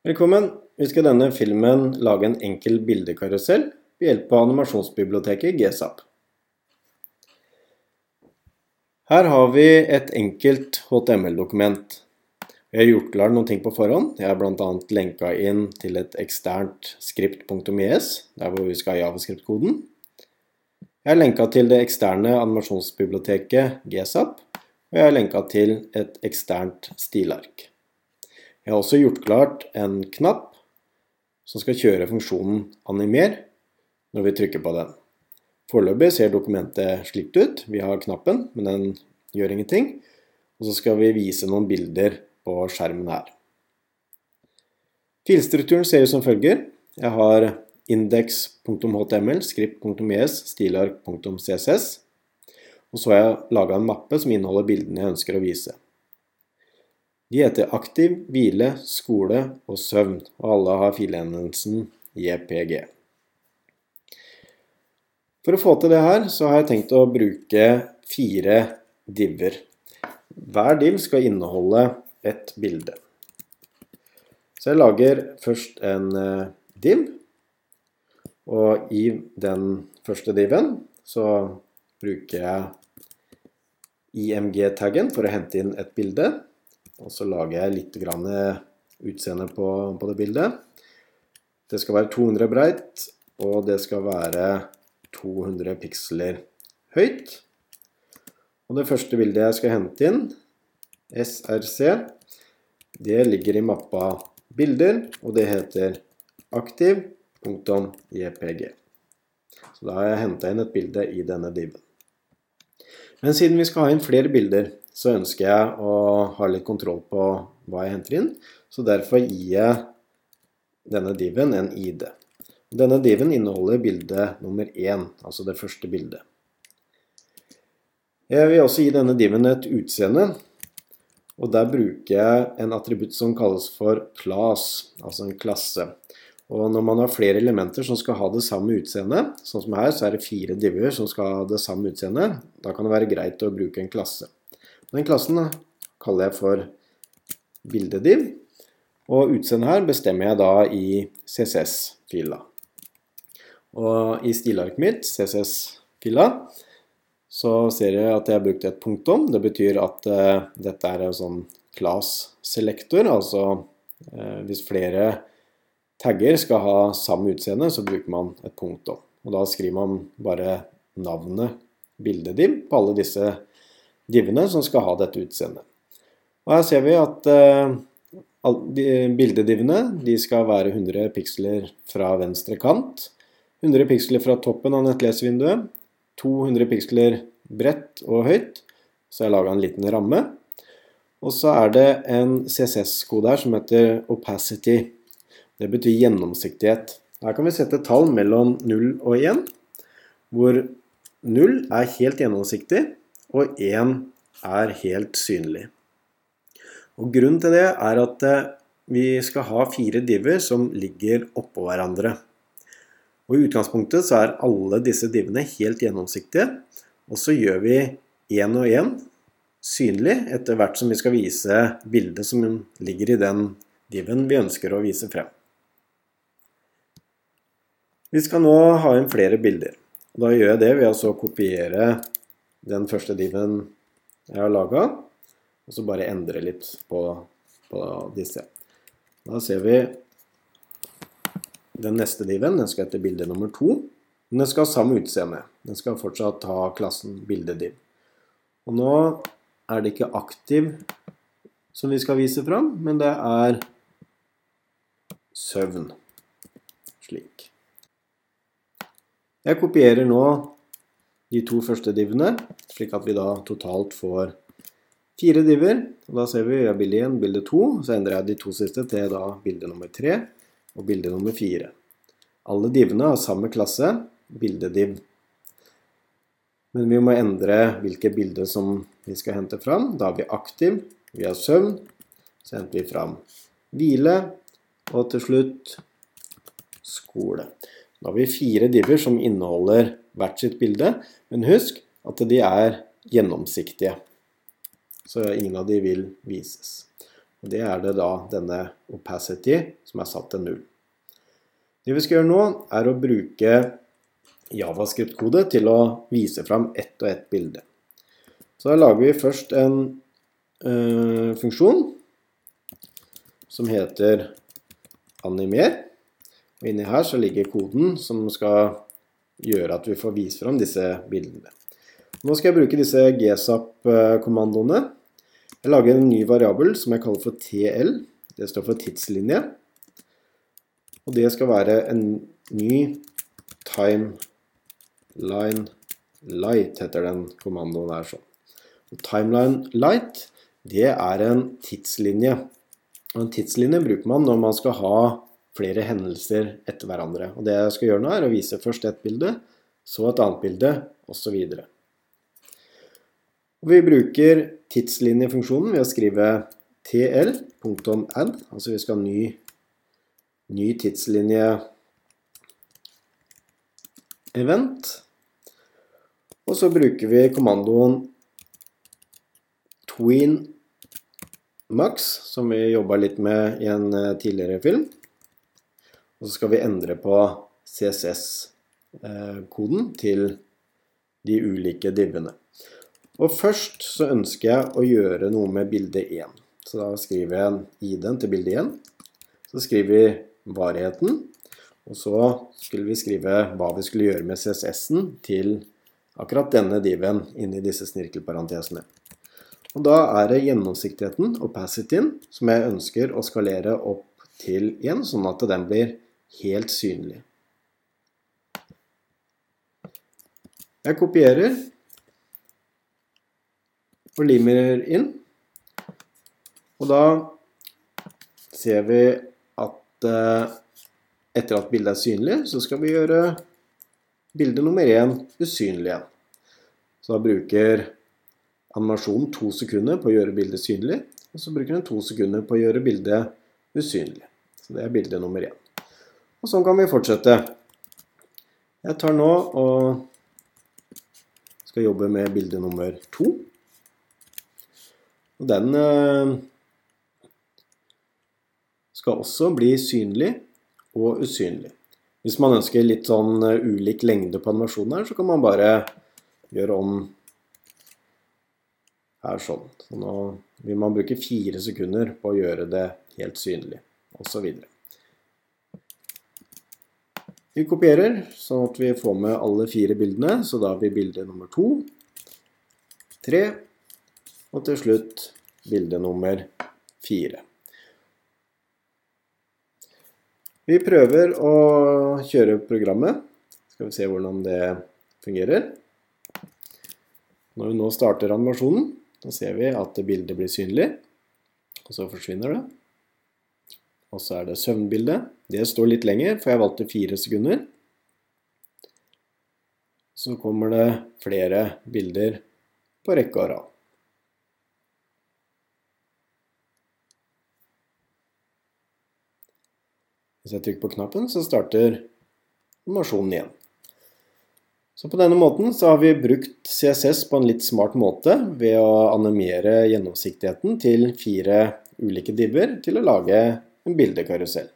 Velkommen! Vi skal i denne filmen lage en enkel bildekarusell ved hjelp av animasjonsbiblioteket GSAP. Her har vi et enkelt HTML-dokument. Vi har gjort klar noen ting på forhånd. Jeg har bl.a. lenka inn til et eksternt skript.es, der hvor vi skal ha javascript-koden. Jeg har lenka til det eksterne animasjonsbiblioteket GSAP, og jeg har lenka til et eksternt stilark. Jeg har også gjort klart en knapp som skal kjøre funksjonen animer når vi trykker på den. Foreløpig ser dokumentet slikt ut. Vi har knappen, men den gjør ingenting. Og så skal vi vise noen bilder på skjermen her. Filstrukturen ser ut som følger. Jeg har index.html, script.es, stilark.css. Og så har jeg laga en mappe som inneholder bildene jeg ønsker å vise. De heter aktiv, hvile, skole og søvn, og alle har filendelsen JPG. For å få til det her, så har jeg tenkt å bruke fire diver. Hver div skal inneholde ett bilde. Så jeg lager først en eh, div, og i den første diven så bruker jeg IMG-taggen for å hente inn et bilde. Og så lager jeg litt grann utseende på, på, det bildet. Det skal være 200 breit, og det skal være 200 piksler høyt. Og det første bildet jeg skal hente inn, SRC, det ligger i mappa bilder, og det heter aktiv.jpg. Så da har jeg henta inn et bilde i denne diven. Men siden vi skal ha inn flere bilder, så ønsker jeg å ha litt kontroll på hva jeg henter inn. Så derfor gir jeg denne diven en ID. Denne diven inneholder bilde nummer én, altså det første bildet. Jeg vil også gi denne diven et utseende, og der bruker jeg en attributt som kalles for class, altså en klasse. Og når man har flere elementer som skal ha det samme utseendet, sånn som her, så er det fire diver som skal ha det samme utseendet, da kan det være greit å bruke en klasse. Den klassen kaller jeg for bildediv, og utseendet her bestemmer jeg da i CSS-fila. Og i stilarket mitt, CSS-fila, så ser jeg at jeg har brukt et punktum. Det betyr at uh, dette er en sånn class-selektor, altså uh, hvis flere tagger skal ha samme utseende, så bruker man et punktum. Og da skriver man bare navnet bildediv på alle disse divene som skal ha dette utseendet. Og her ser vi at uh, bildedivene de skal være 100 piksler fra venstre kant, 100 piksler fra toppen av nettlesevinduet, 200 piksler bredt og høyt, så jeg laga en liten ramme. Og så er det en CSS-kode her som heter opacity. Det betyr gjennomsiktighet. Her kan vi sette tall mellom 0 og 1, hvor 0 er helt gjennomsiktig, og 1 er helt synlig. Og Grunnen til det er at eh, vi skal ha fire diver som ligger oppå hverandre. Og I utgangspunktet så er alle disse divene helt gjennomsiktige, og så gjør vi én og én synlig etter hvert som vi skal vise bildet som ligger i den diven vi ønsker å vise frem. Vi skal nå ha inn flere bilder. Da gjør jeg det ved å kopiere den første diven jeg har laga, og så bare endre litt på, på, disse. Da ser vi den neste diven. Den skal hete bilde nummer to. Men den skal ha samme utseende. Den skal fortsatt ha klassen bildediv. Og nå er det ikke aktiv som vi skal vise fram, men det er søvn. Slik. Jeg kopierer nå de to første divene, slik at vi da totalt får fire diver. Og da ser vi ja, bilde 1, bilde 2, så endrer jeg de to siste til da bilde nummer 3 og bilde nummer 4. Alle divene har samme klasse, bildediv. Men vi må endre hvilke bilder som vi skal hente fram. Da er vi aktiv, vi har søvn, så henter vi fram hvile, og til slutt skole. Da har vi fire diver som inneholder hvert sitt bilde, men husk at de er gjennomsiktige. Så ingen av de vil vises. Og det er det da denne opacity som er satt til null. Det vi skal gjøre nå, er å bruke javascript-kode til å vise fram ett og ett bilde. Så da lager vi først en ø, funksjon som heter animer. Og inni her så ligger koden som skal gjøre at vi får vise fram disse bildene. Nå skal jeg bruke disse gsap-kommandoene. Jeg lager en ny variabel som jeg kaller for TL. Det står for tidslinje. Og det skal være en ny timeline light, heter den kommandoen her sånn. Og timeline light, det er en tidslinje. Og en tidslinje bruker man når man skal ha flere hendelser etter hverandre. Og det jeg skal gjøre nå, er å vise først et bilde, så et annet bilde, osv. Vi bruker tidslinjefunksjonen ved å skrive tl.add, altså vi skal ha ny, ny tidslinje event. Og så bruker vi kommandoen tween max, som vi jobba litt med i en eh, tidligere film. Og så skal vi endre på CSS-koden til de ulike divene. Og først så ønsker jeg å gjøre noe med bilde 1. Så da skriver jeg ID-en til bilde 1. Så skriver vi varigheten, og så skulle vi skrive hva vi skulle gjøre med CSS-en til akkurat denne diven inni disse snirkelparentesene. Og da er det gjennomsiktigheten, opacityen, som jeg ønsker å skalere opp til 1, sånn at den blir helt synlig. Jeg kopierer og limer inn. Og da ser vi at eh, etter at bildet er synlig, så skal vi gjøre bilde nummer 1 usynlig igjen. Så da bruker animasjonen to sekunder på å gjøre bildet synlig, og så bruker den to sekunder på å gjøre bildet usynlig. Så det er bilde nummer 1. Og sånn kan vi fortsette. Jeg tar nå og skal jobbe med bilde nummer to. Og den eh, skal også bli synlig og usynlig. Hvis man ønsker litt sånn eh, ulik lengde på animasjonen her, så kan man bare gjøre om her sånn. Så nå vil man bruke fire sekunder på å gjøre det helt synlig, osv. Vi kopierer, sånn at vi får med alle fire bildene, så da har vi bilde nummer to, tre, og til slutt bilde nummer fire. Vi prøver å kjøre programmet. Skal vi se hvordan det fungerer. Når vi nå starter animasjonen, da ser vi at bildet blir synlig, og så forsvinner det. Og så er det søvnbildet. Det står litt lenger, for jeg valgte fire sekunder. Så kommer det flere bilder på rekke og rad. Hvis jeg trykker på knappen, så starter animasjonen igjen. Så på denne måten så har vi brukt CSS på en litt smart måte ved å animere gjennomsiktigheten til fire ulike dibber til å lage en bildekarusell.